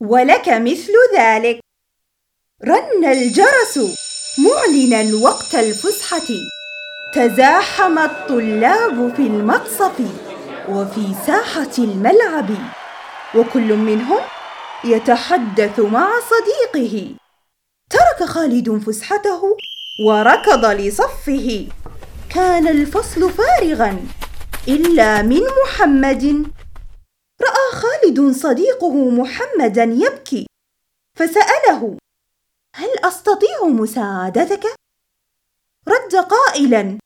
ولك مثل ذلك. رن الجرس معلنا وقت الفسحة. تزاحم الطلاب في المقصف وفي ساحة الملعب. وكل منهم يتحدث مع صديقه. ترك خالد فسحته وركض لصفه. كان الفصل فارغا إلا من محمد خالد صديقه محمدا يبكي. فسأله هل أستطيع مساعدتك؟ رد قائلا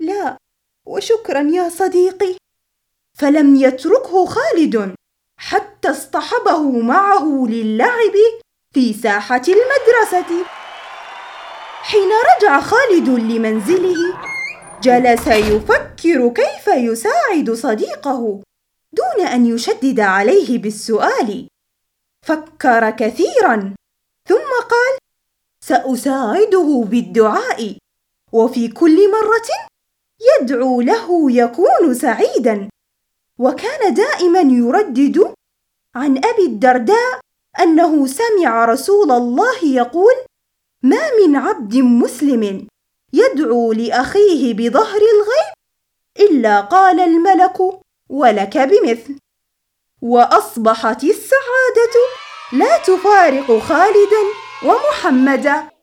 لا وشكرا يا صديقي. فلم يتركه خالد حتى اصطحبه معه للعب في ساحة المدرسة. حين رجع خالد لمنزله جلس يفكر كيف يساعد صديقه. دون أن يشدد عليه بالسؤال. فكر كثيرا. ثم قال سأساعده بالدعاء. وفي كل مرة يدعو له يكون سعيدا. وكان دائما يردد عن أبي الدرداء أنه سمع رسول الله يقول ما من عبد مسلم يدعو لأخيه بظهر الغيب إلا قال الملك ولك بمثل. وأصبحت السعادة لا تفارق خالدا ومحمدا.